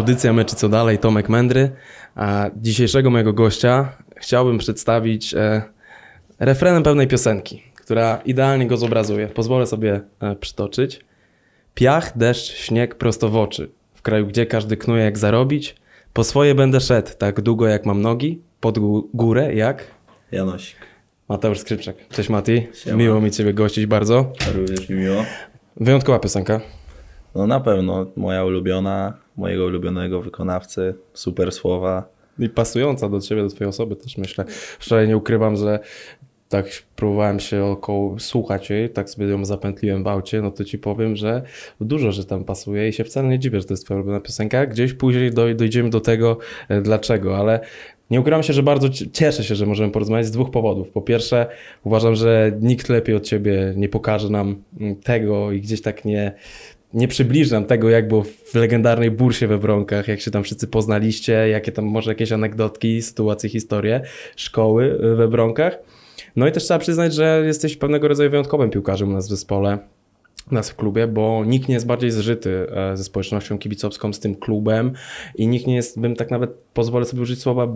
audycja Meczy Co Dalej, Tomek Mędry. A dzisiejszego mojego gościa chciałbym przedstawić e, refrenem pewnej piosenki, która idealnie go zobrazuje. Pozwolę sobie e, przytoczyć. Piach, deszcz, śnieg prosto w oczy. W kraju, gdzie każdy knuje jak zarobić. Po swoje będę szedł, tak długo jak mam nogi. Pod gó- górę jak... Janosik. Mateusz Skrzypczak. Cześć Mati. Siema. Miło mi Ciebie gościć bardzo. Również mi miło. Wyjątkowa piosenka. No na pewno moja ulubiona, mojego ulubionego wykonawcy, super słowa. I pasująca do ciebie, do twojej osoby też myślę. Wczoraj nie ukrywam, że tak próbowałem się około słuchać jej, tak sobie ją zapętliłem w aucie, no to ci powiem, że dużo, że tam pasuje i się wcale nie dziwię, że to jest twoja ulubiona piosenka. Gdzieś później doj- dojdziemy do tego, e, dlaczego, ale nie ukrywam się, że bardzo ci- cieszę się, że możemy porozmawiać z dwóch powodów. Po pierwsze, uważam, że nikt lepiej od ciebie nie pokaże nam mm, tego i gdzieś tak nie, nie przybliży nam tego, jak było w legendarnej bursie we Wronkach, jak się tam wszyscy poznaliście, jakie tam może jakieś anegdotki, sytuacje, historie szkoły y, we Wronkach. No i też trzeba przyznać, że jesteś pewnego rodzaju wyjątkowym piłkarzem u nas w zespole, u nas w klubie, bo nikt nie jest bardziej zżyty e, ze społecznością kibicowską, z tym klubem i nikt nie jest, bym tak nawet pozwolę sobie użyć słowa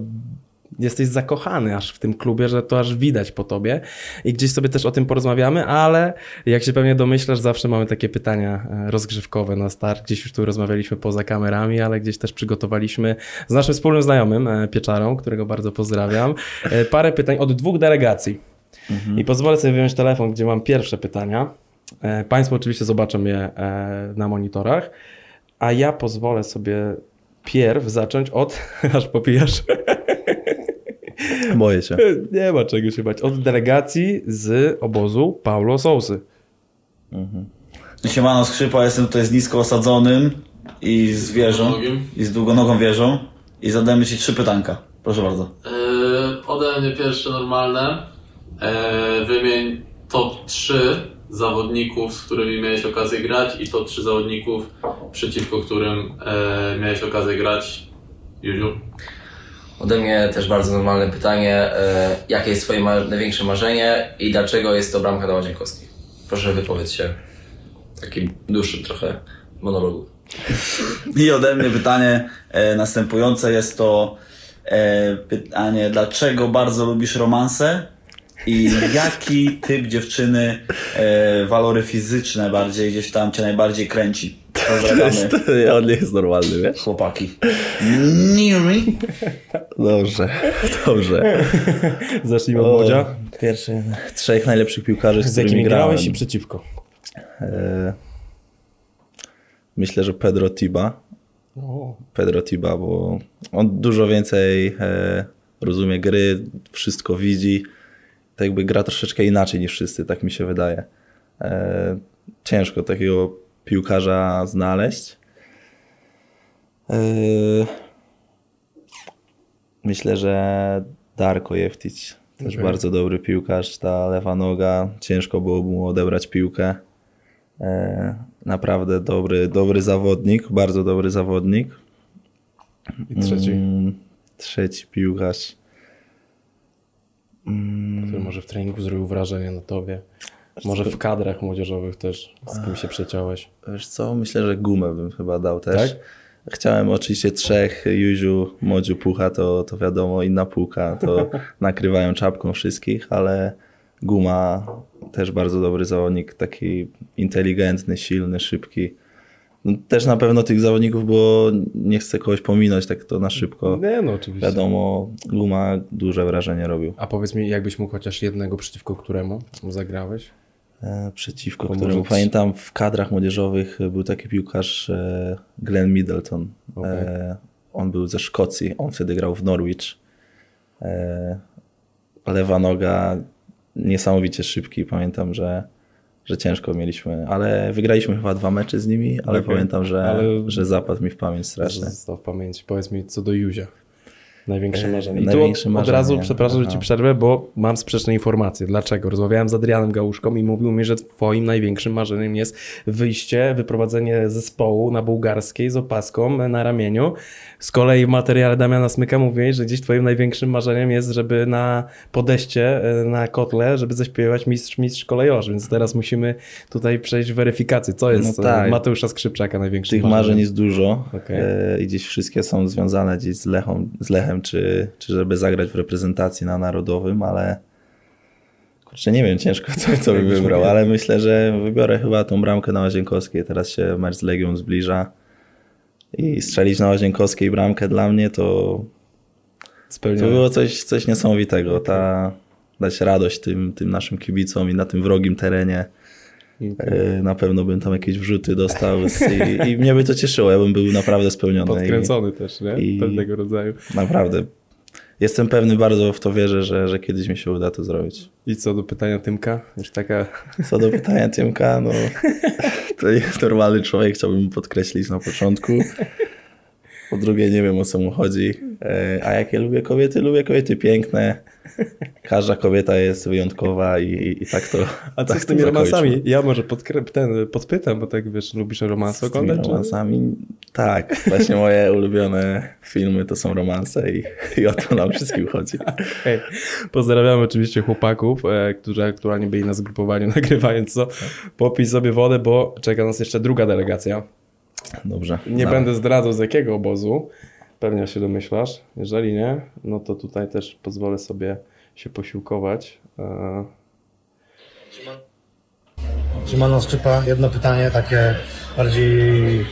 jesteś zakochany aż w tym klubie, że to aż widać po tobie i gdzieś sobie też o tym porozmawiamy, ale jak się pewnie domyślasz, zawsze mamy takie pytania e, rozgrzewkowe na start. Gdzieś już tu rozmawialiśmy poza kamerami, ale gdzieś też przygotowaliśmy z naszym wspólnym znajomym e, Pieczarą, którego bardzo pozdrawiam, e, parę pytań od dwóch delegacji. I pozwolę sobie wyjąć telefon, gdzie mam pierwsze pytania. Państwo oczywiście zobaczą je na monitorach, a ja pozwolę sobie pierw zacząć od, aż popijasz, Boję się. nie ma czego się bać. Od delegacji z obozu Paulo Sousy. Siemano Skrzypa, jestem tutaj z nisko osadzonym i z wieżą, i z długonogą wieżą i zadajemy Ci trzy pytanka. Proszę bardzo. Yy, ode mnie pierwsze normalne. Yy, wymień top 3 zawodników, z którymi miałeś okazję grać i top 3 zawodników, przeciwko którym yy, miałeś okazję grać. Juziu. Ode mnie też bardzo normalne pytanie. E, jakie jest Twoje ma- największe marzenie i dlaczego jest to bramka do Łazinkowskiej? Proszę wypowiedz się. Taki dłuższy trochę monologu. I ode mnie pytanie e, następujące jest to e, pytanie, dlaczego bardzo lubisz romanse i jaki typ dziewczyny walory fizyczne bardziej gdzieś tam Cię najbardziej kręci? Pozdrawiamy On nie jest normalny, wiesz? chłopaki. Niri. Dobrze, dobrze. Zacznijmy od O, Młodzia. Pierwszy, trzech najlepszych piłkarzy, z, Z jakimi grałeś i przeciwko. E, Myślę, że Pedro Tiba. Pedro Tiba, bo on dużo więcej e, rozumie gry, wszystko widzi. Tak jakby gra troszeczkę inaczej niż wszyscy, tak mi się wydaje. E, ciężko takiego piłkarza znaleźć. E, myślę, że Darko Jeftić też Okej. bardzo dobry piłkarz, ta lewa noga, ciężko było mu odebrać piłkę. E, naprawdę dobry, dobry zawodnik, bardzo dobry zawodnik. I trzeci, Mm, trzeci piłkarz. Mm, który może w treningu zrobił wrażenie na tobie. Może w kadrach młodzieżowych też, z kim się przeciąłeś. Wiesz co, myślę, że gumę bym chyba dał też. Tak? Chciałem oczywiście trzech, Juziu, Modziu, Pucha, to, to wiadomo, inna półka, to nakrywają czapką wszystkich, ale Guma też bardzo dobry zawodnik, taki inteligentny, silny, szybki. No, też na pewno tych zawodników, bo nie chcę kogoś pominąć tak to na szybko. Nie no, oczywiście. Wiadomo, Guma duże wrażenie robił. A powiedz mi, jakbyś mógł chociaż jednego przeciwko któremu zagrałeś? E, przeciwko To któremu pamiętam w kadrach młodzieżowych był taki piłkarz e, Glenn Middleton. E, on był ze Szkocji, on wtedy grał w Norwich. Lewa noga, niesamowicie szybki. Pamiętam, że, że ciężko mieliśmy, ale wygraliśmy chyba dwa mecze z nimi, ale Okej. pamiętam, że, Ale- że zapadł mi w pamięć strasznie. Został w pamięci. Powiedz mi, co do Juzia. Największe E, marzenie. I największe tu od marzenie. razu, przepraszam, że ci przerwę, bo mam sprzeczne informacje. Dlaczego? Rozmawiałem z Adrianem Gałuszką i mówił mi, że twoim największym marzeniem jest wyjście, wyprowadzenie zespołu na bułgarskiej z opaską na ramieniu. Z kolei w materiale Damiana Smyka mówiłeś, że gdzieś twoim największym marzeniem jest, żeby na podejście, e, na kotle, żeby zaśpiewać mistrz, mistrz kolejorzy. Więc teraz musimy tutaj przejść weryfikację. Co jest No tak. Mateusza Skrzypczaka największym Tych marzeń jest dużo e, i gdzieś wszystkie są związane gdzieś z, Lechą, z Lechem, czy, czy żeby zagrać w reprezentacji na Narodowym, ale kurczę, nie wiem, ciężko co, co bym wybrał, ale myślę, że wybiorę chyba tą bramkę na Łazienkowskiej. Teraz się mecz z Legią zbliża i strzelić na Łazienkowskiej bramkę dla mnie to, to było coś, coś niesamowitego. Ta, dać radość tym, tym naszym kibicom i na tym wrogim terenie. E, Na pewno bym tam jakieś wrzuty dostał i, i mnie by to cieszyło. Ja bym był naprawdę spełniony. Podkręcony też, nie? i- Pewnego rodzaju. I naprawdę. Jestem pewny, bardzo w to wierzę, że, że kiedyś mi się uda to zrobić. I co do pytania Tymka? Już taka Co do pytania Tymka, no to jest normalny człowiek, chciałbym podkreślić na początku. Po drugie, nie wiem o co mu chodzi. E, A jakie lubię kobiety? Lubię kobiety piękne. Każda kobieta jest wyjątkowa i, i, i tak to. A co tak z tymi romansami? Ja może podkrę- ten, podpytam, bo tak wiesz, lubisz romanse Z tymi oglądać? romansami? Tak, właśnie moje ulubione filmy to są romanse i, i o to nam wszystkim chodzi. Hej. Pozdrawiamy oczywiście chłopaków, e, którzy aktualnie byli na zgrupowaniu nagrywając co. Popij sobie wodę, bo czeka nas jeszcze druga delegacja. Dobrze. Nie dawaj. będę zdradzał z jakiego obozu. Pewnie się domyślasz. Jeżeli nie, no to tutaj też pozwolę sobie się posiłkować. E, Szymano Szczypa, jedno pytanie takie bardziej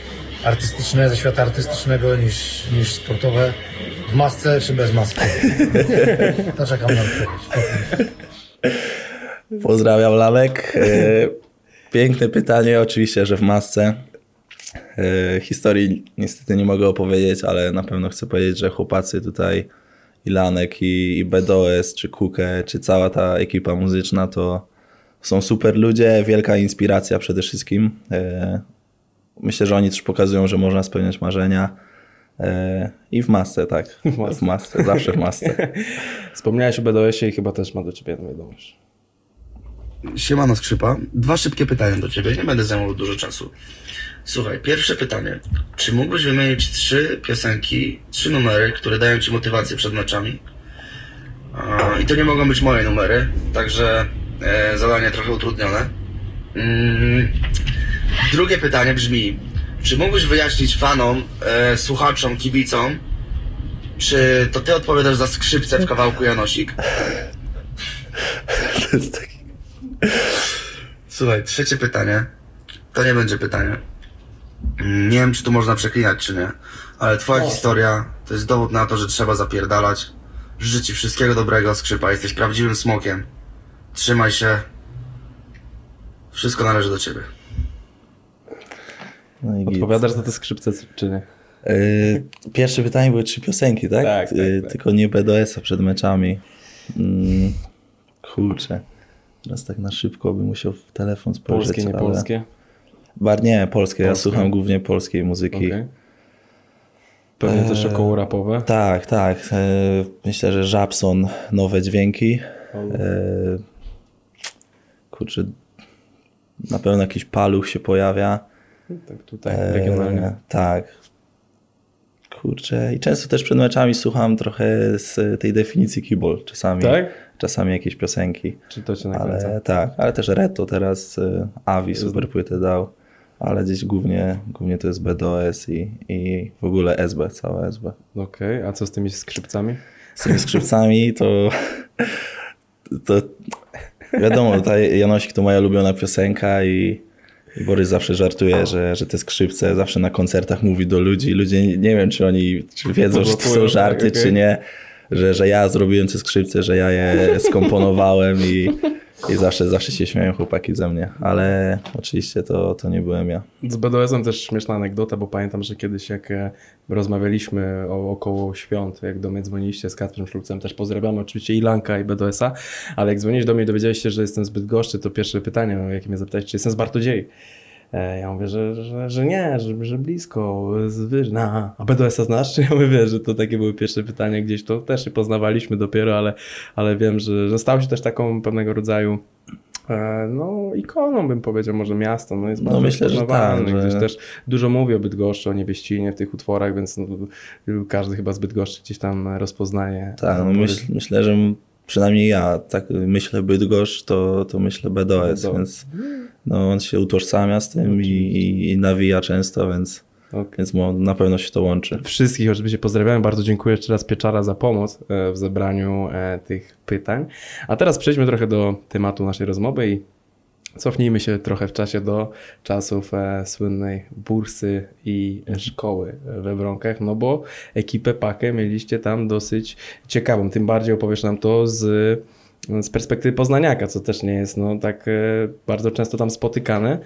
artystyczne, ze świata artystycznego niż, niż sportowe. W masce czy bez maski? To czekam na odpowiedź. Pozdrawiam Lalek. E, Piękne pytanie, oczywiście, że w masce. E, Historii niestety nie mogę opowiedzieć, ale na pewno chcę powiedzieć, że chłopacy tutaj i Lanek, i, i BDOS, czy Kukę, czy cała ta ekipa muzyczna to są super ludzie, wielka inspiracja przede wszystkim. E, Myślę, że oni też pokazują, że można spełniać marzenia. E, I w masce, tak. W masce. W masce, zawsze w masce. Wspomniałeś o BDS-ie i chyba też ma do ciebie jedną wiadomość. Siemano Skrzypa. Dwa szybkie pytania do Ciebie, nie będę zajmował dużo czasu. Słuchaj, pierwsze pytanie. Czy mógłbyś wymienić trzy piosenki, trzy numery, które dają Ci motywację przed meczami? A, I to nie mogą być moje numery, także e, zadanie trochę utrudnione. Mm, drugie pytanie brzmi, czy mógłbyś wyjaśnić fanom, e, słuchaczom, kibicom, czy to Ty odpowiadasz za skrzypce w kawałku Janosik? To jest taki Słuchaj, trzecie pytanie. To nie będzie pytanie. Nie wiem, czy tu można przeklinać, czy nie. Ale twoja historia to jest dowód na to, że trzeba zapierdalać. Życzę ci wszystkiego dobrego, skrzypa. Jesteś prawdziwym smokiem. Trzymaj się. Wszystko należy do ciebie. No i. Odpowiadasz za te skrzypce, czy nie? Yy, Pierwsze pytanie były trzy piosenki, tak? Tak, tak, Yy, tak. Tylko nie BDS-a przed meczami. Mm, kurczę. Teraz tak na szybko bym musiał w telefon spojrzeć. Polskie, nie ale- polskie? Bar nie, polskie. Ja słucham głównie polskiej muzyki. Okej. Pewnie Eee, też około rapowe. Tak, tak. Yy, Myślę, że Żabson, nowe dźwięki. Yy, Kurczę, na pewno jakiś paluch się pojawia. Tak tutaj, Eee, regionalnie. tak. Kurczę. I często też przed meczami słucham trochę z tej definicji keyboard. Czasami, Tak? czasami jakieś piosenki. Czy to cię nakręca? Ale tak, ale też Reto teraz y, Avi super płytę dał. Ale gdzieś głównie, głównie to jest BDOS i, i w ogóle SB, całe SB. Okej, a co z tymi skrzypcami? Z tymi skrzypcami to, to wiadomo, ta Janosik to moja ulubiona piosenka i, i Borys zawsze żartuje, że, że te skrzypce zawsze na koncertach mówi do ludzi. Ludzie nie, nie wiem, czy oni czy wiedzą, że to są żarty, tak, okej. czy nie. Że, że ja zrobiłem te skrzypce, że ja je skomponowałem i, i zawsze, zawsze się śmieją chłopaki ze mnie. Ale oczywiście to, to nie byłem ja. Z BDS-em też śmieszna anegdota, bo pamiętam, że kiedyś jak e, rozmawialiśmy o, około świąt, jak do mnie dzwoniliście z Kacprem Szulcem, też pozdrawiamy oczywiście Ilanka i BDS-a, ale jak dzwoniłeś do mnie i dowiedziałeś się, że jestem zbyt goszczy, to pierwsze pytanie, jakie mnie zapytałeś, czy jestem z Bartodziei. E, Ja mówię, że, że, że nie, że, że blisko, z. A BDS-a znasz? Ja mówię, że to takie były pierwsze pytania gdzieś, to też się poznawaliśmy dopiero, ale, ale wiem, że, że stał się też taką pewnego rodzaju e, no ikoną bym powiedział, może miasto, no jest No, bardzo myślę, że tak, że- Gdzieś też dużo mówi o Bydgoszczy, o Niebieścinie w tych utworach, więc no, każdy chyba z Bydgoszczy gdzieś tam rozpoznaje. Tak, no myśl, myślę, że przynajmniej ja tak myślę Bydgoszcz, to, to myślę BDOS, BDOS. więc no, on się utożsamia z tym i, i, i nawija często, więc, Okej. więc na pewno się to łączy. Wszystkich oczywiście pozdrawiam. Bardzo dziękuję jeszcze raz Pieczara za pomoc e, w zebraniu e, tych pytań. A teraz przejdźmy trochę do tematu naszej rozmowy i cofnijmy się trochę w czasie do czasów e, słynnej bursy i szkoły we Wronkach, no bo ekipę Pakę mieliście tam dosyć ciekawą. Tym bardziej opowiesz nam to z z perspektywy poznaniaka, co też nie jest no, tak e, bardzo często tam spotykane.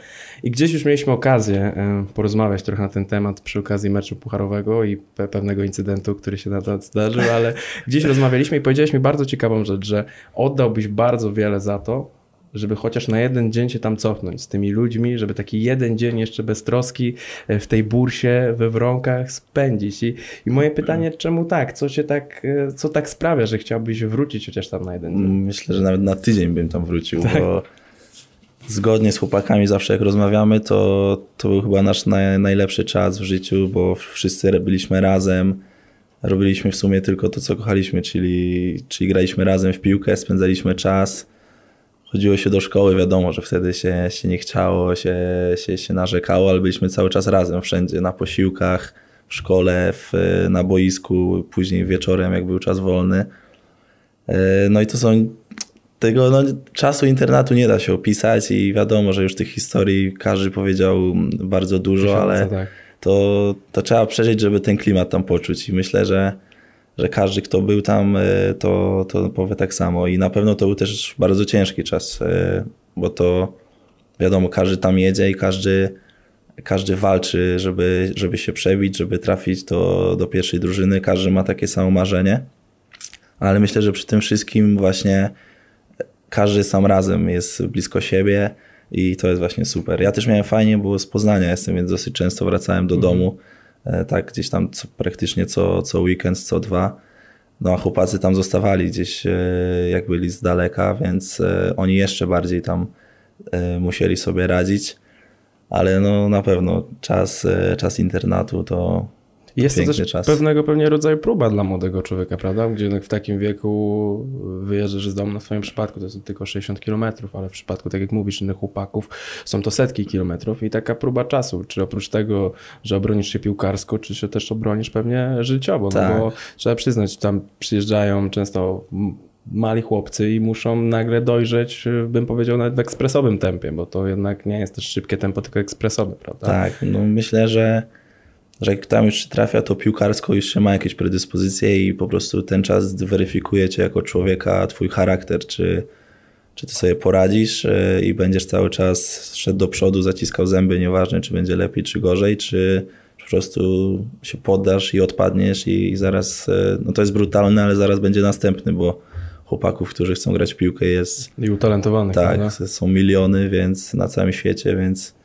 I gdzieś już mieliśmy okazję e, porozmawiać trochę na ten temat przy okazji meczu pucharowego i pe pewnego incydentu, który się na to zdarzył, ale gdzieś rozmawialiśmy i powiedziałeś mi bardzo ciekawą rzecz, że oddałbyś bardzo wiele za to, żeby chociaż na jeden dzień się tam cofnąć z tymi ludźmi, żeby taki jeden dzień jeszcze bez troski e, w tej bursie we Wronkach spędzić. I, i moje pytanie, czemu tak? Co cię tak, e, co tak sprawia, że chciałbyś wrócić chociaż tam na jeden dzień? Myślę, że nawet na tydzień bym tam wrócił, Tak. bo zgodnie z chłopakami zawsze jak rozmawiamy, to, to był chyba nasz naj, najlepszy czas w życiu, bo wszyscy byliśmy razem, robiliśmy w sumie tylko to, co kochaliśmy, czyli, czyli graliśmy razem w piłkę, spędzaliśmy czas, chodziło się do szkoły, wiadomo, że wtedy się, się nie chciało, się, się, się narzekało, ale byliśmy cały czas razem wszędzie, na posiłkach, w szkole, w, na boisku, później wieczorem, jak był czas wolny. E, No i to są tego no, czasu internatu nie da się opisać i wiadomo, że już tych historii każdy powiedział bardzo dużo, ale tak. to, to trzeba przeżyć, żeby ten klimat tam poczuć i myślę, że, że każdy, kto był tam, e, to, to powie tak samo. I na pewno to był też bardzo ciężki czas, e, bo to wiadomo, każdy tam jedzie i każdy, każdy walczy, żeby, żeby się przebić, żeby trafić do, do pierwszej drużyny, każdy ma takie samo marzenie, ale myślę, że przy tym wszystkim właśnie każdy sam razem jest blisko siebie i to jest właśnie super. Ja też miałem fajnie, bo z Poznania jestem, więc dosyć często wracałem do domu, e, tak gdzieś tam co, praktycznie co, co weekend, co dwa. No a chłopacy tam zostawali gdzieś, e, jak byli z daleka, więc e, oni jeszcze bardziej tam e, musieli sobie radzić. Ale no na pewno czas, e, czas internatu to, Jest to też czas. pewnego pewnie rodzaju próba dla młodego człowieka, prawda? Gdzie jednak w takim wieku wyjeżdżasz z domu, na swoim przypadku to jest tylko 60 km, ale w przypadku, tak jak mówisz, innych chłopaków są to setki kilometrów i taka próba czasu. Czy oprócz tego, że obronisz się piłkarsko, czy się też obronisz pewnie życiowo, Tak. no bo trzeba przyznać, tam przyjeżdżają często mali chłopcy i muszą nagle dojrzeć, bym powiedział, nawet w ekspresowym tempie, bo to jednak nie jest też szybkie tempo, tylko ekspresowe, prawda? Tak, no myślę, że, że jak tam już się trafia, to piłkarsko już się ma jakieś predyspozycje i po prostu ten czas weryfikuje cię jako człowieka, twój charakter, czy, czy ty sobie poradzisz e, i będziesz cały czas szedł do przodu, zaciskał zęby, nieważne czy będzie lepiej, czy gorzej, czy po prostu się poddasz i odpadniesz i, i zaraz, e, no to jest brutalne, ale zaraz będzie następny, bo chłopaków, którzy chcą grać w piłkę jest I utalentowanych, tak, prawda? są miliony, więc na całym świecie, więc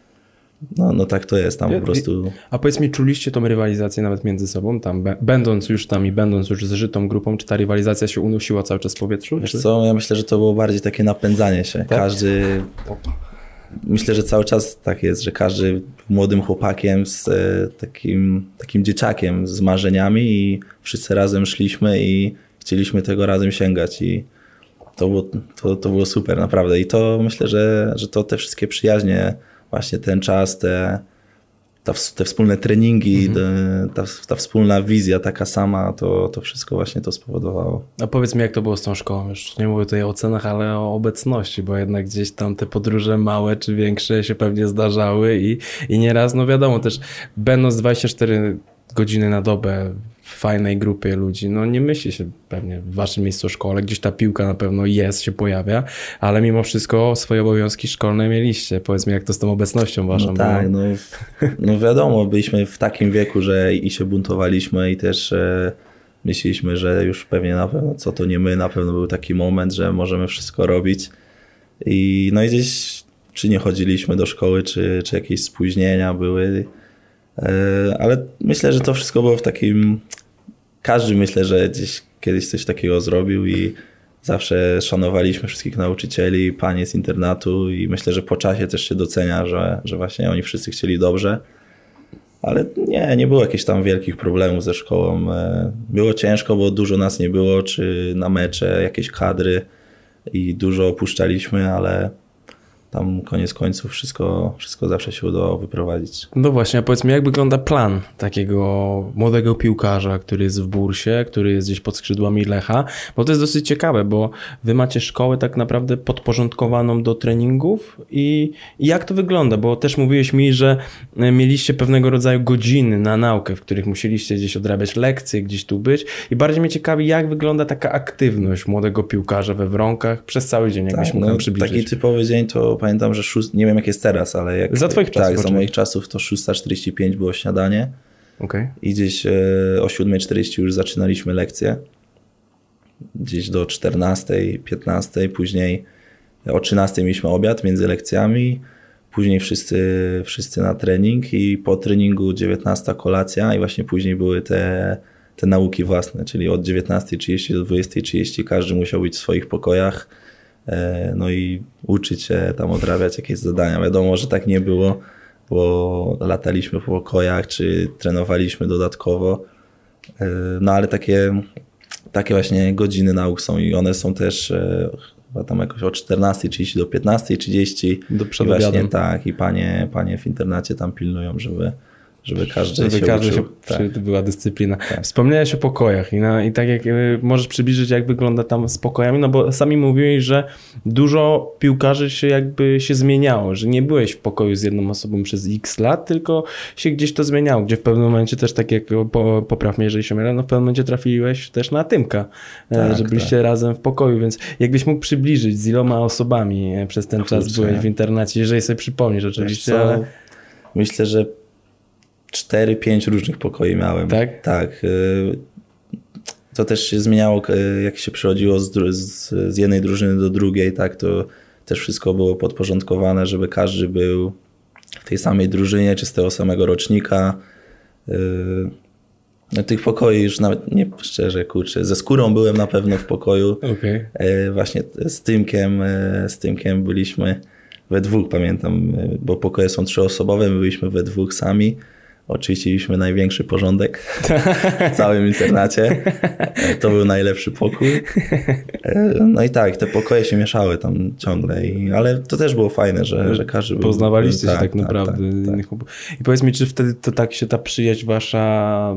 no, no tak to jest tam po prostu. A powiedz mi, czuliście tą rywalizację nawet między sobą, tam będąc już tam i będąc już zżytą grupą, czy ta rywalizacja się unosiła cały czas w powietrzu? Wiesz Czy... co, ja myślę, że to było bardziej takie napędzanie się. Każdy, myślę, że cały czas tak jest, że każdy młodym chłopakiem z e, takim, takim dzieciakiem z marzeniami i wszyscy razem szliśmy i chcieliśmy tego razem sięgać i to było, to, to było super naprawdę i to myślę, że, że to te wszystkie przyjaźnie, właśnie ten czas, te, ta, te wspólne treningi, te, ta, ta wspólna wizja taka sama, to, to wszystko właśnie to spowodowało. A powiedz mi, jak to było z tą szkołą? Już nie mówię tutaj o ocenach, ale o obecności, bo jednak gdzieś tam te podróże małe czy większe się pewnie zdarzały i, i nieraz, no wiadomo, też będąc 24 godziny na dobę w fajnej grupie ludzi, no nie myśli się pewnie w waszym miejscu szkole, gdzieś ta piłka na pewno jest, się pojawia, ale mimo wszystko swoje obowiązki szkolne mieliście. Powiedz mi, jak to z tą obecnością waszą No tak, było? no, no wiadomo, byliśmy w takim wieku, że i się buntowaliśmy i też e, myśleliśmy, że już pewnie na pewno, co to nie my, na pewno był taki moment, że możemy wszystko robić. I no i gdzieś czy nie chodziliśmy do szkoły, czy, czy jakieś spóźnienia były. E, Ale myślę, że to wszystko było w takim. Każdy myślę, że gdzieś kiedyś coś takiego zrobił i zawsze szanowaliśmy wszystkich nauczycieli, panie z internatu i myślę, że po czasie też się docenia, że, że właśnie oni wszyscy chcieli dobrze. Ale nie, nie było jakichś tam wielkich problemów ze szkołą. E, Było ciężko, bo dużo nas nie było, czy na mecze, jakieś kadry i dużo opuszczaliśmy, ale tam koniec końców wszystko, wszystko zawsze się udało wyprowadzić. No właśnie, a powiedz mi, jak wygląda plan takiego młodego piłkarza, który jest w bursie, który jest gdzieś pod skrzydłami Lecha? Bo to jest dosyć ciekawe, bo wy macie szkołę tak naprawdę podporządkowaną do treningów i, i jak to wygląda? Bo też mówiłeś mi, że e, mieliście pewnego rodzaju godziny na naukę, w których musieliście gdzieś odrabiać lekcje, gdzieś tu być i bardziej mnie ciekawi, jak wygląda taka aktywność młodego piłkarza we Wronkach przez cały dzień, jakbyś Tak, mógł no, przybliżyć. taki typowy dzień to pamiętam, że szóst... nie wiem jak jest teraz, ale jak... Za twoich czasów Tak, za moich czasów to 6.45 było śniadanie Okej. i gdzieś e, o 7.40 już zaczynaliśmy lekcje. Gdzieś do 14.00, 15.00, później o 13.00 mieliśmy obiad między lekcjami, później wszyscy, wszyscy na trening i po treningu 19.00 kolacja i właśnie później były te, te nauki własne, czyli od 19.30 do 20.30 każdy musiał być w swoich pokojach, no i uczyć się tam odrabiać jakieś zadania. Wiadomo, że tak nie było, bo lataliśmy po pokojach, czy trenowaliśmy dodatkowo, E, no ale takie, takie właśnie godziny nauk są i one są też e, chyba tam jakoś od 14.30 do 15.30. Do przed I właśnie tak, i panie, panie w internacie tam pilnują, żeby, żeby każdy Żeby się każdy uczył. się, tak. była dyscyplina. Wspomniałeś o pokojach i, na, i tak jak y, możesz przybliżyć, jak wygląda tam z pokojami, no bo sami mówiłeś, że dużo piłkarzy się jakby się zmieniało, że nie byłeś w pokoju z jedną osobą przez x lat, tylko się gdzieś to zmieniało, gdzie w pewnym momencie też tak jak, po, popraw mnie, jeżeli się mylę, no w pewnym momencie trafiłeś też na Tymka, e, Tak, że byliście razem w pokoju, więc jakbyś mógł przybliżyć, z iloma osobami e, przez ten czas Kurczę. byłeś w internacie, jeżeli sobie przypomnisz oczywiście, ale... Myślę, że 4-5 różnych pokoi miałem. Tak? Tak. y, To też się zmieniało, y, jak się przechodziło z, z, z jednej drużyny do drugiej, tak, to też wszystko było podporządkowane, żeby każdy był w tej samej drużynie, czy z tego samego rocznika. Y, No, tych pokoi już nawet, nie szczerze, kurczę, ze skórą byłem na pewno w pokoju. E, Właśnie z Tymkiem, e, z Tymkiem byliśmy we dwóch, pamiętam, bo pokoje są trzyosobowe, my byliśmy we dwóch sami. Oczywiście mieliśmy największy porządek w całym internacie. To był najlepszy pokój. E, No i tak, te pokoje się mieszały tam ciągle, i, ale to też było fajne, że, że każdy był... Poznawaliście się tak, tak naprawdę. tak, chłop- I powiedz mi, czy wtedy to tak się ta przyjaźń wasza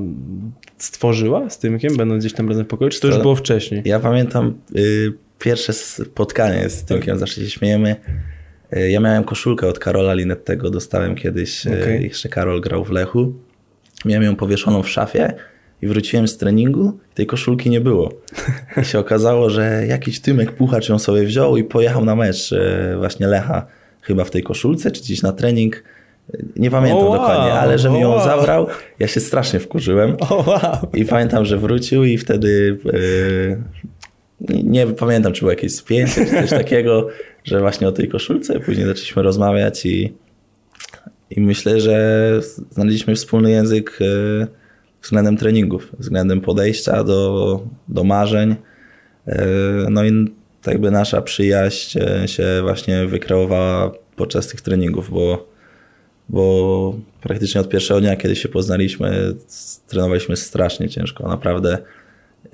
stworzyła z Tymkiem, będąc gdzieś tam razem w pokoju, czy to już Co? było wcześniej? Ja pamiętam y, pierwsze spotkanie z Tymkiem, zawsze się śmiejemy. Y, Ja miałem koszulkę od Karola Linettego, dostałem kiedyś, y, Okej. jeszcze Karol grał w Lechu. Miałem ją powieszoną w szafie i wróciłem z treningu, tej koszulki nie było. I się okazało, że jakiś Tymek Puchacz ją sobie wziął i pojechał na mecz y, właśnie Lecha, chyba w tej koszulce, czy gdzieś na trening. Nie pamiętam wow, dokładnie, ale że mi ją wow. zabrał, ja się strasznie wkurzyłem. Wow! I pamiętam, że wrócił i wtedy e, nie, nie pamiętam, czy było jakieś spięcie, czy coś takiego, że właśnie o tej koszulce. Później zaczęliśmy rozmawiać i, i myślę, że znaleźliśmy wspólny język e, względem treningów, względem podejścia do, do marzeń. E, No i tak jakby nasza przyjaźń e, się właśnie wykreowała podczas tych treningów, bo bo praktycznie od pierwszego dnia, kiedy się poznaliśmy, trenowaliśmy strasznie ciężko, naprawdę.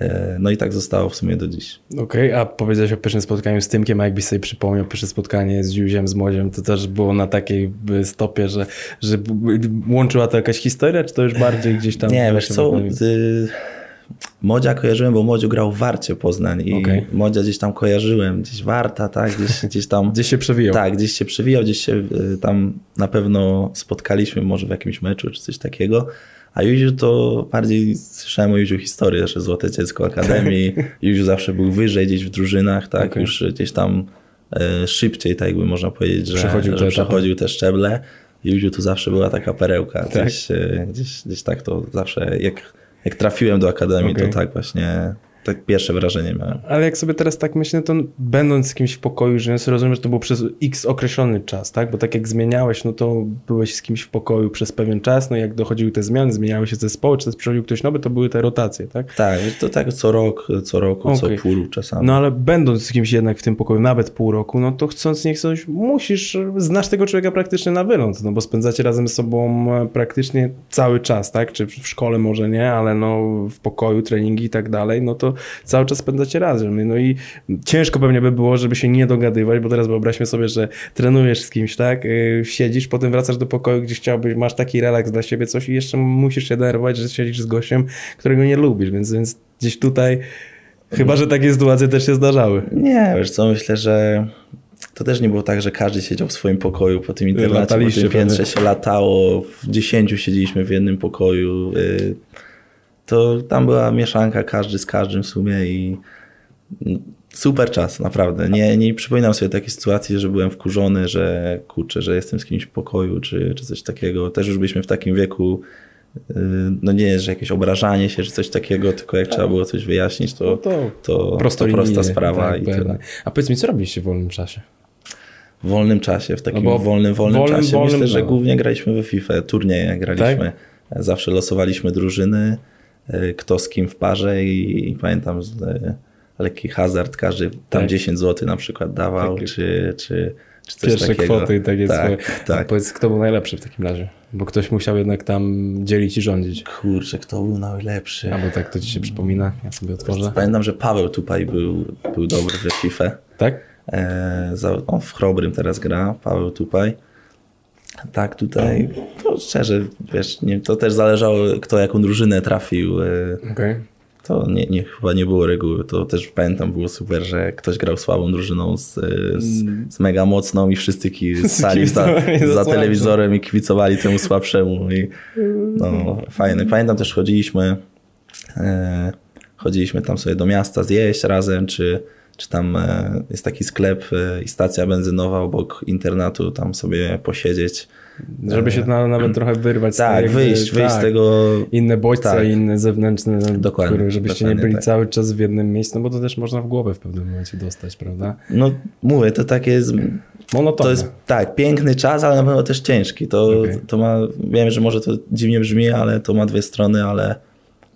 E, No i tak zostało w sumie do dziś. Okej, a powiedziałeś o pierwszym spotkaniu z Tymkiem, a jakbyś sobie przypomniał pierwsze spotkanie z Ziuziem, z Młodziem, to też było na takiej stopie, że, że łączyła to jakaś historia, czy to już bardziej gdzieś tam... Nie, wiesz co, y, Modzia kojarzyłem, bo Modziu grał w Warcie Poznań i. Modzia gdzieś tam kojarzyłem, gdzieś Warta, tak, gdzieś, gdzieś tam... Gdzieś się przewijał. Tak, gdzieś się przewijał, gdzieś się y, tam na pewno spotkaliśmy może w jakimś meczu czy coś takiego. A Juziu to bardziej słyszałem o Juziu historię, że Złote Dziecko Akademii. Juziu zawsze był wyżej gdzieś w drużynach, tak, Okej. już gdzieś tam e, szybciej, tak jakby można powiedzieć, że Przechodził te że etapy. przechodził te szczeble. Juziu to zawsze była taka perełka. Tak. Gdzieś, e, gdzieś, gdzieś tak to zawsze, jak, jak trafiłem do Akademii, Okej. to tak właśnie tak pierwsze wrażenie miałem. Ale jak sobie teraz tak myślę, to będąc z kimś w pokoju, że rozumiem, że to było przez x określony czas, tak? Bo tak jak zmieniałeś, no to byłeś z kimś w pokoju przez pewien czas, no jak dochodziły te zmiany, zmieniały się zespoły, czy też przychodził ktoś nowy, to były te rotacje, tak? Tak, to tak co rok, co roku, Okej. co pół roku czasami. No ale będąc z kimś jednak w tym pokoju, nawet pół roku, no to chcąc nie chcąc, musisz, znasz tego człowieka praktycznie na wyląd, no bo spędzacie razem z sobą e, praktycznie cały czas, tak? Czy w szkole może nie, ale no w pokoju, treningi i tak dalej, no to cały czas spędzacie razem. No i ciężko pewnie by było, żeby się nie dogadywać, bo teraz wyobraźmy sobie, że trenujesz z kimś, tak? Yy, Siedzisz, potem wracasz do pokoju, gdzie chciałbyś, masz taki relaks dla siebie, coś i jeszcze musisz się denerwować, że siedzisz z gościem, którego nie lubisz, więc, więc gdzieś tutaj Chyba, że takie sytuacje też się zdarzały. Nie, wiesz co, myślę, że to też nie było tak, że każdy siedział w swoim pokoju po tym internacie, po Lataliście tym piętrze pewnie. się latało, w dziesięciu siedzieliśmy w jednym pokoju. To tam była mieszanka każdy z każdym w sumie i super czas, naprawdę. Nie, nie przypominam sobie takiej sytuacji, że byłem wkurzony, że kurczę, że jestem z kimś w pokoju, czy, czy coś takiego. Też już byliśmy w takim wieku, y, no nie jest, że jakieś obrażanie się, czy coś takiego, tylko jak trzeba było coś wyjaśnić, to, No to to, to prostolinijnie, prosta sprawa tak, i tyle. A powiedz mi, co robiliście w wolnym czasie? W wolnym czasie, w takim No wolnym, wolnym wolnym, czasie wolnym, myślę, że no. głównie graliśmy we FIFA, turnieje graliśmy. Tak? Zawsze losowaliśmy drużyny, kto z kim w parze i, i pamiętam z, y, lekki hazard, każdy tam Tak. 10 zł na przykład dawał, Takie- czy, czy, czy coś Pierwsze takiego. kwoty i takie swoje. tak, A tak. powiedz, kto był najlepszy w takim razie? Bo ktoś musiał jednak tam dzielić i rządzić. Kurczę, kto był najlepszy? Albo tak to ci się przypomina, ja sobie otworzę. Pamiętam, że Paweł tutaj był, był dobry we FIFA. Tak? E, za, on w Chrobrym teraz gra, Paweł Tupaj. Tak, tutaj, to szczerze, wiesz, nie, to też zależało, kto jaką drużynę trafił. e, Okej. To nie, nie, chyba nie było reguły. To też pamiętam, było super, że ktoś grał słabą drużyną z, e, z, z mega mocną i wszyscy ki- stali za, za telewizorem i kibicowali temu słabszemu. I, no, fajne. Pamiętam też chodziliśmy, e, chodziliśmy tam sobie do miasta zjeść razem, czy, czy tam e, jest taki sklep e, i stacja benzynowa obok internatu, tam sobie posiedzieć. Żeby się na, nawet trochę wyrwać z tej Tak, jakby- wyjść, wyjść z tak. tego Inne bodźce, Tak. inne zewnętrzne, Dokładnie, które, żebyście nie byli tak. cały czas w jednym miejscu, no bo to też można w głowę w pewnym momencie dostać, prawda? No mówię, to takie jest, Monotonne. to jest tak, piękny czas, ale na pewno też ciężki. To, Okej. to ma, wiem, że może to dziwnie brzmi, ale to ma dwie strony, ale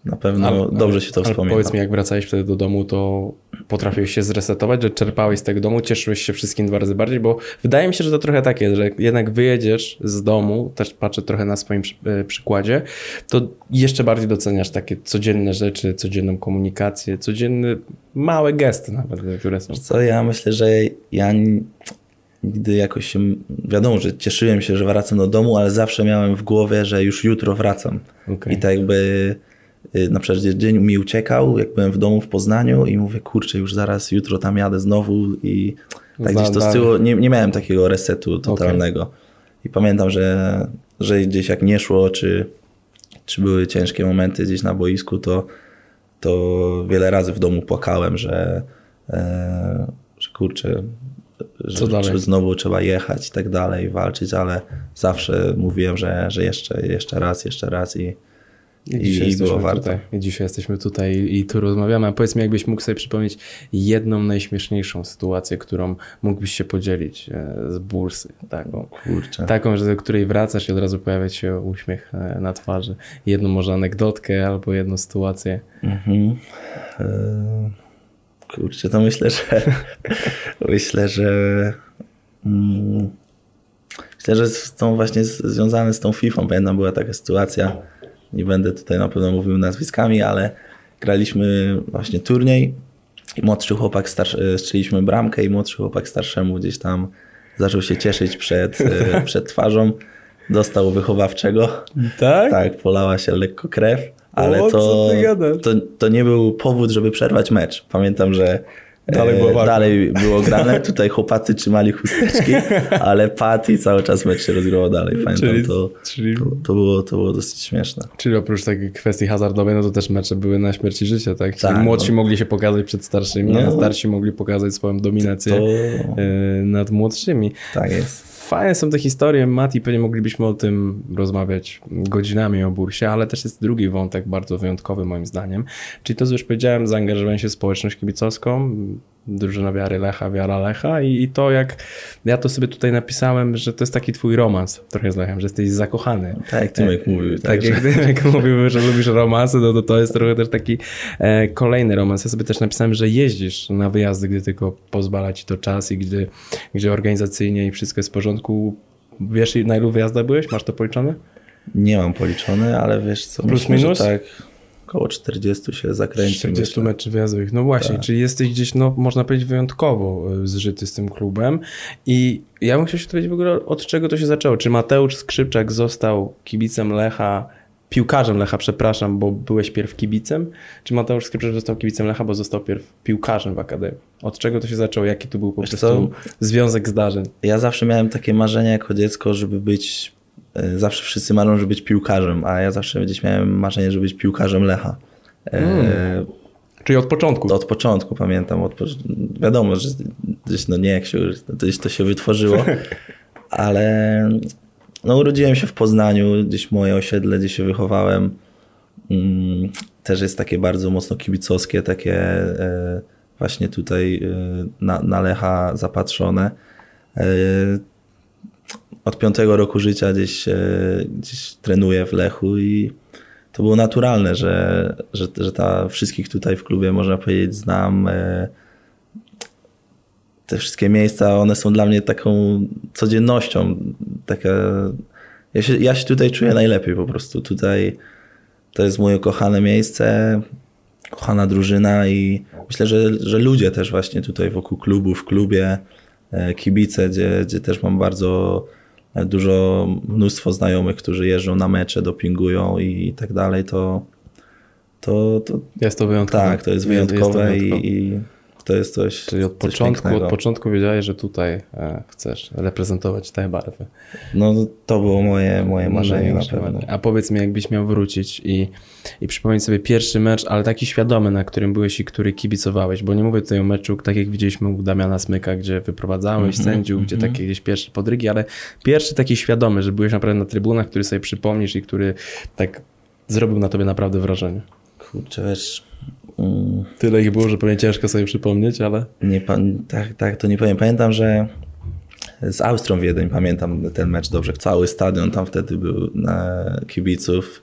na pewno Ale- dobrze się to ale wspomina. Powiedz mi, jak wracałeś wtedy do domu, to potrafiłeś się zresetować, że czerpałeś z tego domu, cieszyłeś się wszystkim dwa razy bardziej, bo wydaje mi się, że to trochę tak jest, że jak jednak wyjedziesz z domu, też patrzę trochę na swoim e, przykładzie, to jeszcze bardziej doceniasz takie codzienne rzeczy, codzienną komunikację, codzienne małe gesty nawet, które są. Co ja myślę, że ja nigdy jakoś się, wiadomo, że cieszyłem się, że wracam do domu, ale zawsze miałem w głowie, że już jutro wracam. Okej. I tak jakby na przykład dzień mi uciekał, jak byłem w domu w Poznaniu i mówię, kurczę, już zaraz jutro tam jadę znowu i tak gdzieś to z tyłu, nie, nie miałem takiego resetu totalnego. I pamiętam, że, że gdzieś jak nie szło, czy, czy były ciężkie momenty gdzieś na boisku, to, to wiele razy w domu płakałem, że, e, że kurczę, że znowu trzeba jechać i tak dalej, walczyć, ale zawsze mówiłem, że, że jeszcze, jeszcze raz, jeszcze raz i, I, dzisiaj i jesteśmy było warto. Tutaj, I dzisiaj jesteśmy tutaj i tu rozmawiamy. A powiedz mi, jakbyś mógł sobie przypomnieć jedną najśmieszniejszą sytuację, którą mógłbyś się podzielić e, z bursy. Taką, Kurczę. taką że do której wracasz i od razu pojawia się uśmiech e, na twarzy. Jedną może anegdotkę albo jedną sytuację. Mhm. E, Kurczę, to myślę, że myślę, że mm, myślę, że z tą właśnie związane z tą FIFA. Pamiętam, była taka sytuacja, nie będę tutaj na pewno mówił nazwiskami, ale graliśmy właśnie turniej i młodszy chłopak, starszy, strzeliśmy bramkę i młodszy chłopak starszemu gdzieś tam zaczął się cieszyć przed, e, przed twarzą. Dostał wychowawczego. Tak? Tak, polała się lekko krew, ale O, to, to, to nie był powód, żeby przerwać mecz. Pamiętam, że Dalej e, była walka. dalej było grane, tutaj chłopacy trzymali chusteczki, ale i cały czas mecz się rozgrywał dalej. Pamiętam, Czyli- to, czyli- to, to, było, to było dosyć śmieszne. Czyli oprócz takiej kwestii hazardowej, no to też mecze były na śmierć i życie, tak? Czyli Tak, młodsi no. mogli się pokazać przed starszymi, a No. starsi mogli pokazać swoją dominację To- e, nad młodszymi. Tak jest. Fajne są te historie, Mati, pewnie moglibyśmy o tym rozmawiać godzinami o bursie, ale też jest drugi wątek bardzo wyjątkowy moim zdaniem, czyli to, co już powiedziałem, zaangażowanie się w społeczność kibicowską, drużyna wiary Lecha, wiara Lecha i, i to jak, ja to sobie tutaj napisałem, że to jest taki twój romans trochę z Lechem, że jesteś zakochany. Tak jak Tymek mówił. Tak także- jak Tymek mówił, że lubisz romansy, no to to jest trochę też taki e, kolejny romans. Ja sobie też napisałem, że jeździsz na wyjazdy, gdy tylko pozwala ci to czas i gdy, gdzie organizacyjnie i wszystko jest w porządku. Wiesz, na ilu wyjazdach byłeś? Masz to policzone? Nie mam policzony, ale wiesz co, Plus myślę, że minus? tak około 40 się zakręci. 40 myślę. meczów wyjazdowych. No właśnie, Tak. czyli jesteś gdzieś, no można powiedzieć, wyjątkowo e, zżyty z tym klubem. I ja bym chciał się dowiedzieć w ogóle, od czego to się zaczęło. Czy Mateusz Skrzypczak został kibicem Lecha, piłkarzem Lecha, przepraszam, bo byłeś pierw kibicem? Czy Mateusz Skrzypczak został kibicem Lecha, bo został pierw piłkarzem w Akademii? Od czego to się zaczęło? Jaki tu był po Wiesz prostu związek zdarzeń? Ja zawsze miałem takie marzenie jako dziecko, żeby być, zawsze wszyscy marzą, żeby być piłkarzem, a ja zawsze gdzieś miałem marzenie, żeby być piłkarzem Lecha. E, Czyli od początku? Od początku pamiętam, od, po- wiadomo, że gdzieś no nie jak się, gdzieś to się wytworzyło, ale no urodziłem się w Poznaniu, gdzieś moje osiedle, gdzie się wychowałem, mm, też jest takie bardzo mocno kibicowskie, takie e, właśnie tutaj e, na, na Lecha zapatrzone. Od piątego roku życia gdzieś, gdzieś trenuję w Lechu i to było naturalne, że, że, że ta wszystkich tutaj w klubie, można powiedzieć, znam. e, Te wszystkie miejsca, one są dla mnie taką codziennością. Taka, ja, się, ja się tutaj czuję najlepiej po prostu. Tutaj to jest moje kochane miejsce, kochana drużyna i myślę, że, że ludzie też właśnie tutaj wokół klubu, w klubie, e, kibice, gdzie, gdzie też mam bardzo dużo, mnóstwo znajomych, którzy jeżdżą na mecze, dopingują i tak dalej, to, to, to Jest to wyjątkowe. tak, to jest Jest- jest to wyjątkowe wyjątkowe. i, i to jest coś Czyli od coś początku, pięknego. od początku wiedziałeś, że tutaj e, chcesz reprezentować te barwy. No to było moje, moje marzenie na pewno. marzenie. A powiedz mi, jakbyś miał wrócić i, i przypomnieć sobie pierwszy mecz, ale taki świadomy, na którym byłeś i który kibicowałeś, bo nie mówię tutaj o meczu, tak jak widzieliśmy u Damiana Smyka, gdzie wyprowadzałeś Mhm, sędziów, gdzie takie gdzieś pierwsze podrygi, ale pierwszy taki świadomy, że byłeś naprawdę na trybunach, który sobie przypomnisz i który tak zrobił na tobie naprawdę wrażenie. Kurczę, wiesz, Tyle ich było, że pewnie ciężko sobie przypomnieć, ale... nie, tak, tak, to nie powiem. Pamiętam, że z Austrią Wiedeń, pamiętam ten mecz dobrze. Cały stadion tam wtedy był na kibiców.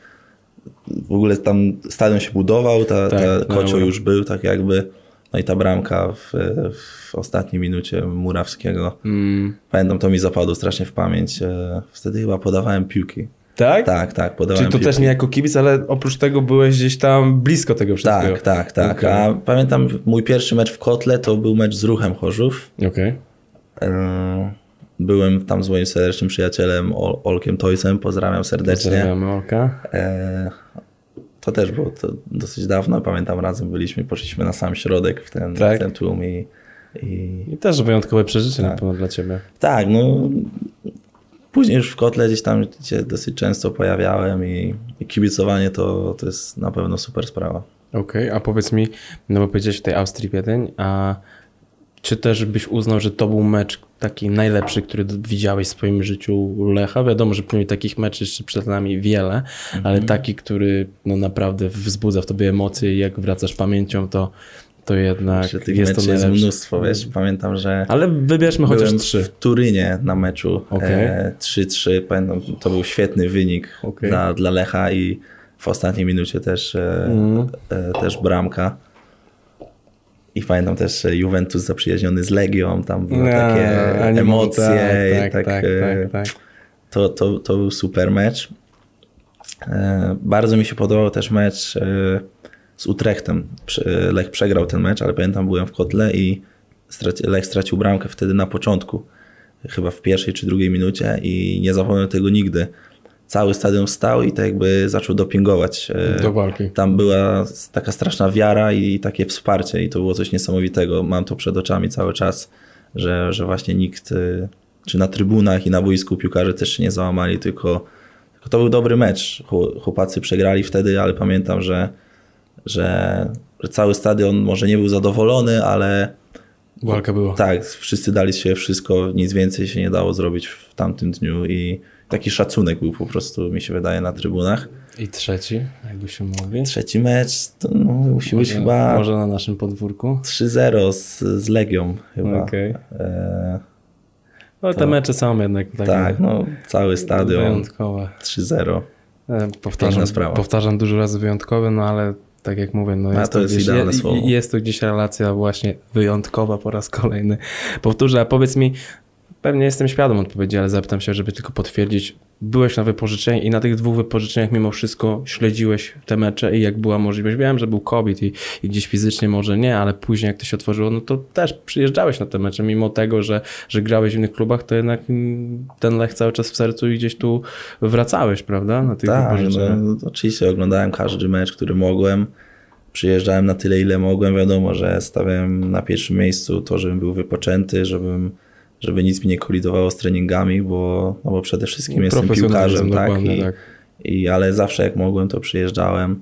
W ogóle tam stadion się budował, ta, Tak, ta kocioł już był, tak jakby. No i ta bramka w, w ostatniej minucie Murawskiego. Mm. Pamiętam, to mi zapadło strasznie w pamięć. E, Wtedy chyba podawałem piłki. Tak? Tak, tak, podawałem Czyli to piłki. też nie jako kibic, ale oprócz tego byłeś gdzieś tam blisko tego wszystkiego. Tak, tak, tak. Okej. A pamiętam mój pierwszy mecz w Kotle to był mecz z Ruchem Chorzów. Okej. E, Byłem tam z moim serdecznym przyjacielem Ol- Olkiem Toysem, pozdrawiam serdecznie. Pozdrawiamy Olka. E, To też było to dosyć dawno, pamiętam razem byliśmy, poszliśmy na sam środek w ten, Tak. ten tłum i, i I też wyjątkowe przeżycie na pewno dla ciebie. tak, no później już w Kotle gdzieś tam się dosyć często pojawiałem i, i kibicowanie to, to jest na pewno super sprawa. Okej, a powiedz mi, no bo powiedziałeś tutaj Austrii Wiedeń, a czy też byś uznał, że to był mecz taki najlepszy, który widziałeś w swoim życiu Lecha? Wiadomo, że pewnie takich meczów jeszcze przed nami wiele, ale taki, który no naprawdę wzbudza w tobie emocje i jak wracasz pamięcią, to, to jednak Że tych jest to jest mnóstwo, wiesz, pamiętam, że Ale wybierzmy chociaż trzy. w Turynie na meczu Okej. e, 3-3, pamiętam, to był świetny wynik Okej. dla, dla Lecha i w ostatniej minucie też, e, Mhm. e, też bramka. I pamiętam też Juventus zaprzyjaźniony z Legią, tam były takie a nie emocje i tak, tak, tak, e, tak, tak. To, to, to był super mecz. E, Bardzo mi się podobał też mecz e, z Utrechtem. Lech przegrał ten mecz, ale pamiętam byłem w kotle i straci- Lech stracił bramkę wtedy na początku. Chyba w pierwszej czy drugiej minucie i nie zapomnę tego nigdy. Cały stadion wstał i tak jakby zaczął dopingować. e, Do walki. Tam była taka straszna wiara i takie wsparcie i to było coś niesamowitego. Mam to przed oczami cały czas, że, że właśnie nikt, y, czy na trybunach i na boisku piłkarze też się nie załamali, tylko, tylko to był dobry mecz. Chł- Chłopacy przegrali wtedy, ale pamiętam, że, że, że cały stadion może nie był zadowolony, ale Walka była. Tak, wszyscy dali się wszystko, nic więcej się nie dało zrobić w tamtym dniu i taki szacunek był po prostu, mi się wydaje, na trybunach. I trzeci, jakby się mówi. Trzeci mecz to no, musi być Może- chyba Może na naszym podwórku. 3-0 z, z Legią chyba. Okej. E, No te To- mecze są jednak takie tak, no cały stadion wyjątkowe. 3-0. E, Powtarzam, powtarzam dużo razy wyjątkowe, no ale tak jak mówię, no jest, to jest gdzieś, idealne je- słowo. jest to gdzieś relacja właśnie wyjątkowa po raz kolejny. Powtórzę, a powiedz mi, pewnie jestem świadom odpowiedzi, ale zapytam się, żeby tylko potwierdzić, byłeś na wypożyczeniu i na tych dwóch wypożyczeniach mimo wszystko śledziłeś te mecze i jak była możliwość, wiem, że był COVID i, i gdzieś fizycznie może nie, ale później jak to się otworzyło, no to też przyjeżdżałeś na te mecze, mimo tego, że, że grałeś w innych klubach, to jednak mm, ten Lech cały czas w sercu i gdzieś tu wracałeś, prawda, na tych Tak, wypożyczeniach. no, oczywiście oglądałem każdy mecz, który mogłem. Przyjeżdżałem na tyle, ile mogłem. Wiadomo, że stawiałem na pierwszym miejscu to, żebym był wypoczęty, żebym, żeby nic mi nie kolidowało z treningami, bo, no bo przede wszystkim jestem Profesjonalizm, piłkarzem, tak? dokładnie, I, tak. I, ale zawsze jak mogłem, to przyjeżdżałem.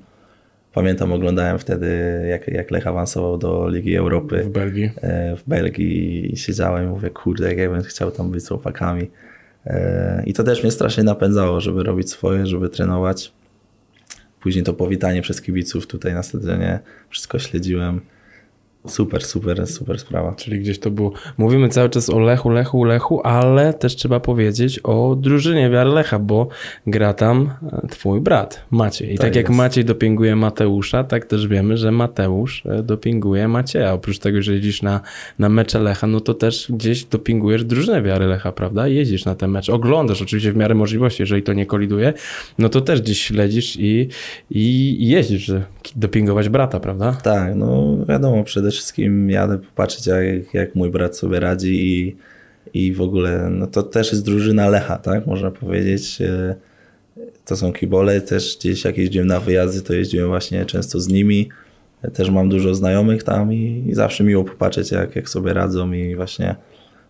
Pamiętam, oglądałem wtedy, jak, jak Lech awansował do Ligi Europy w Belgii. e, w Belgii i siedziałem i mówię, kurde, jak ja bym chciał tam być z chłopakami. E, I to też mnie strasznie napędzało, żeby robić swoje, żeby trenować. Później to powitanie przez kibiców tutaj na stadionie, wszystko śledziłem. Super, super, super sprawa. Czyli gdzieś to było. Mówimy cały czas o Lechu, Lechu, Lechu, ale też trzeba powiedzieć o drużynie Wiary Lecha, bo gra tam e, twój brat Maciej. I tak, Tak jak. Maciej dopinguje Mateusza, tak też wiemy, że Mateusz e, dopinguje Macieja. Oprócz tego, że jeździsz na, na mecze Lecha, no to też gdzieś dopingujesz drużynę Wiary Lecha, prawda? Jeździsz na te mecze, oglądasz oczywiście w miarę możliwości, jeżeli to nie koliduje, no to też gdzieś śledzisz i, i, jeździsz dopingować brata, prawda? Tak, no wiadomo, przede wszystkim jadę popatrzeć, jak, jak mój brat sobie radzi i, i w ogóle, no to też jest drużyna Lecha, tak, można powiedzieć. E, To są kibole, też gdzieś jak jeździłem na wyjazdy, to jeździłem właśnie często z nimi. Ja Też mam dużo znajomych tam i, i zawsze miło popatrzeć, jak, jak sobie radzą i właśnie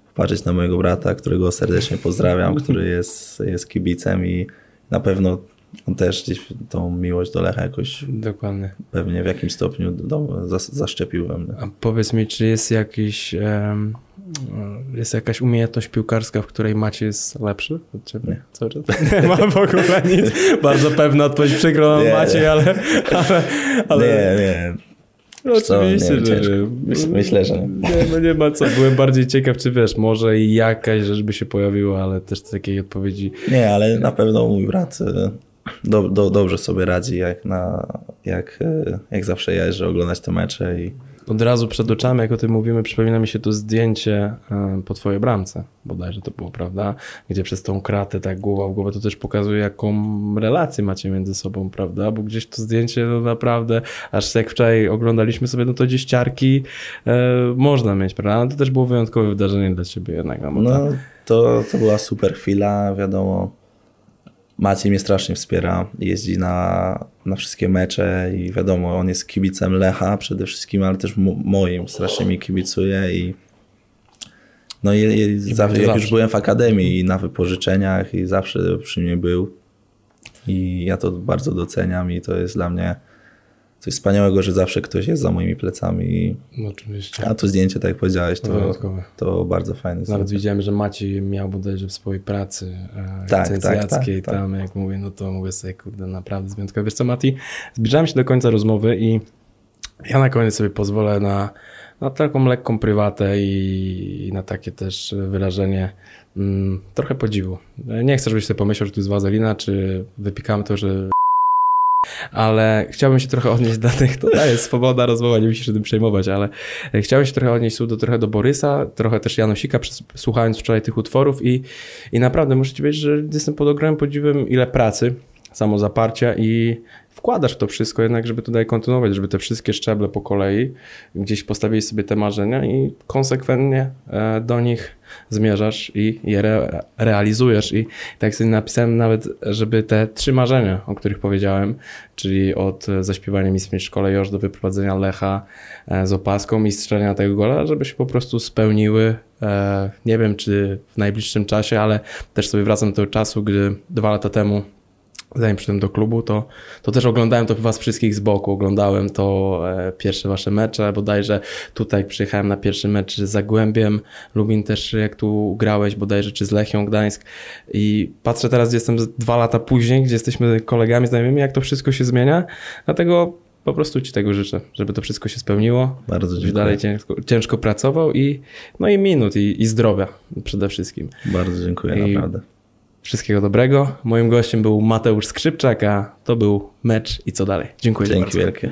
popatrzeć na mojego brata, którego serdecznie pozdrawiam, który jest, jest kibicem i na pewno on też gdzieś tą miłość do Lecha jakoś Dokładnie. pewnie w jakimś stopniu do, zas, zaszczepił we mnie. A powiedz mi, czy jest jakiś, em, jest jakaś umiejętność piłkarska, w której Macie jest lepszy od ciebie? Nie. Cały czas? Nie mam w ogóle nic. Bardzo pewna odpowiedź, przykro Nie. Maciej, ale, ale, ale Nie, nie. no co, oczywiście, nie, że ciężko. nie. Myśl- myślę, że nie. Nie, no nie ma co. Byłem bardziej ciekaw, czy wiesz, może i jakaś rzecz by się pojawiła, ale też takiej odpowiedzi Nie, ale na pewno mój brat e, do, do, dobrze sobie radzi, jak, na, jak, e, jak zawsze jeżdżę oglądać te mecze i Od razu przed oczami, jak o tym mówimy, przypomina mi się to zdjęcie e, po twojej bramce, bodajże to było, prawda? Gdzie przez tą kratę, tak głowa w głowę, to też pokazuje, jaką relację macie między sobą, prawda? Bo gdzieś to zdjęcie, no naprawdę, aż jak wczoraj oglądaliśmy sobie, no to gdzieś ciarki e, można mieć, prawda? Ale to też było wyjątkowe wydarzenie dla ciebie jednak. No, no, tak. to, to była super chwila, wiadomo. Maciej mnie strasznie wspiera, jeździ na, na wszystkie mecze i wiadomo, on jest kibicem Lecha przede wszystkim, ale też mo- moim, strasznie mi kibicuje i no i, i zawsze, będzie jak zawsze. już byłem w akademii i na wypożyczeniach i zawsze przy mnie był i ja to bardzo doceniam i to jest dla mnie coś wspaniałego, że zawsze ktoś jest za moimi plecami oczywiście. a to zdjęcie, tak jak powiedziałeś, to, to bardzo fajne. Nawet widziałem, że Maciej miał bodajże w swojej pracy e, Tak, licencjackiej tak, tak, tam, jak mówię, no to mówię sobie, kurde, naprawdę wyjątkowe. Wiesz co, Mati, zbliżamy się do końca rozmowy i ja na koniec sobie pozwolę na, na taką lekką prywatę i, i na takie też wyrażenie mm, trochę podziwu. Nie chcę, żebyś sobie pomyślał, że tu jest wazelina, czy wypikamy to, że ale chciałbym się trochę odnieść do tych, to jest swoboda rozmowa, nie musisz się tym przejmować, ale chciałem się trochę odnieść do, trochę do Borysa, trochę też Janosika, słuchając wczoraj tych utworów i, i naprawdę muszę ci powiedzieć, że jestem pod ogromnym podziwem, ile pracy, samozaparcia i wkładasz w to wszystko jednak, żeby tutaj kontynuować, żeby te wszystkie szczeble po kolei gdzieś postawili sobie te marzenia i konsekwentnie e, do nich zmierzasz i je re, realizujesz. I tak sobie napisałem nawet, żeby te trzy marzenia, o których powiedziałem, czyli od e, zaśpiewania Mistrz w szkole już do wyprowadzenia Lecha e, z opaską i strzelenia tego gola, żeby się po prostu spełniły. Nie wiem, czy w najbliższym czasie, ale też sobie wracam do tego czasu, gdy dwa lata temu zanim przyszedłem do klubu, to, to też oglądałem to was wszystkich z boku. Oglądałem to e, pierwsze wasze mecze, bodajże tutaj przyjechałem na pierwszy mecz z Zagłębiem, Lubin też jak tu grałeś bodajże, czy z Lechią Gdańsk i patrzę teraz, gdzie jestem dwa lata później, gdzie jesteśmy kolegami, znajomymi, jak to wszystko się zmienia, dlatego po prostu ci tego życzę, żeby to wszystko się spełniło. Bardzo dziękuję. dalej ciężko, ciężko pracował i no i minut i, i zdrowia przede wszystkim. Bardzo dziękuję, I- naprawdę. Wszystkiego dobrego. Moim gościem był Mateusz Skrzypczak, a to był mecz i co dalej. Dziękuję Dzięki bardzo. wielkie.